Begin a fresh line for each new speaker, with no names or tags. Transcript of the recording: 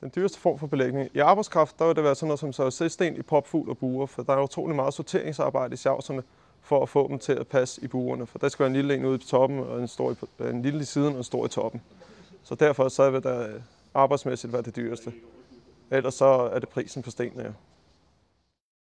Den dyreste form for belægning. I arbejdskraft, der vil det være sådan noget som så sten i popfugl og buer, for der er utrolig meget sorteringsarbejde i sjavserne for at få dem til at passe i buerne. For der skal være en lille en ude i toppen, og en, stor i, øh, en lille i siden og en stor i toppen. Så derfor så vil der øh, arbejdsmæssigt være det dyreste. Ellers så er det prisen på stenene. Ja.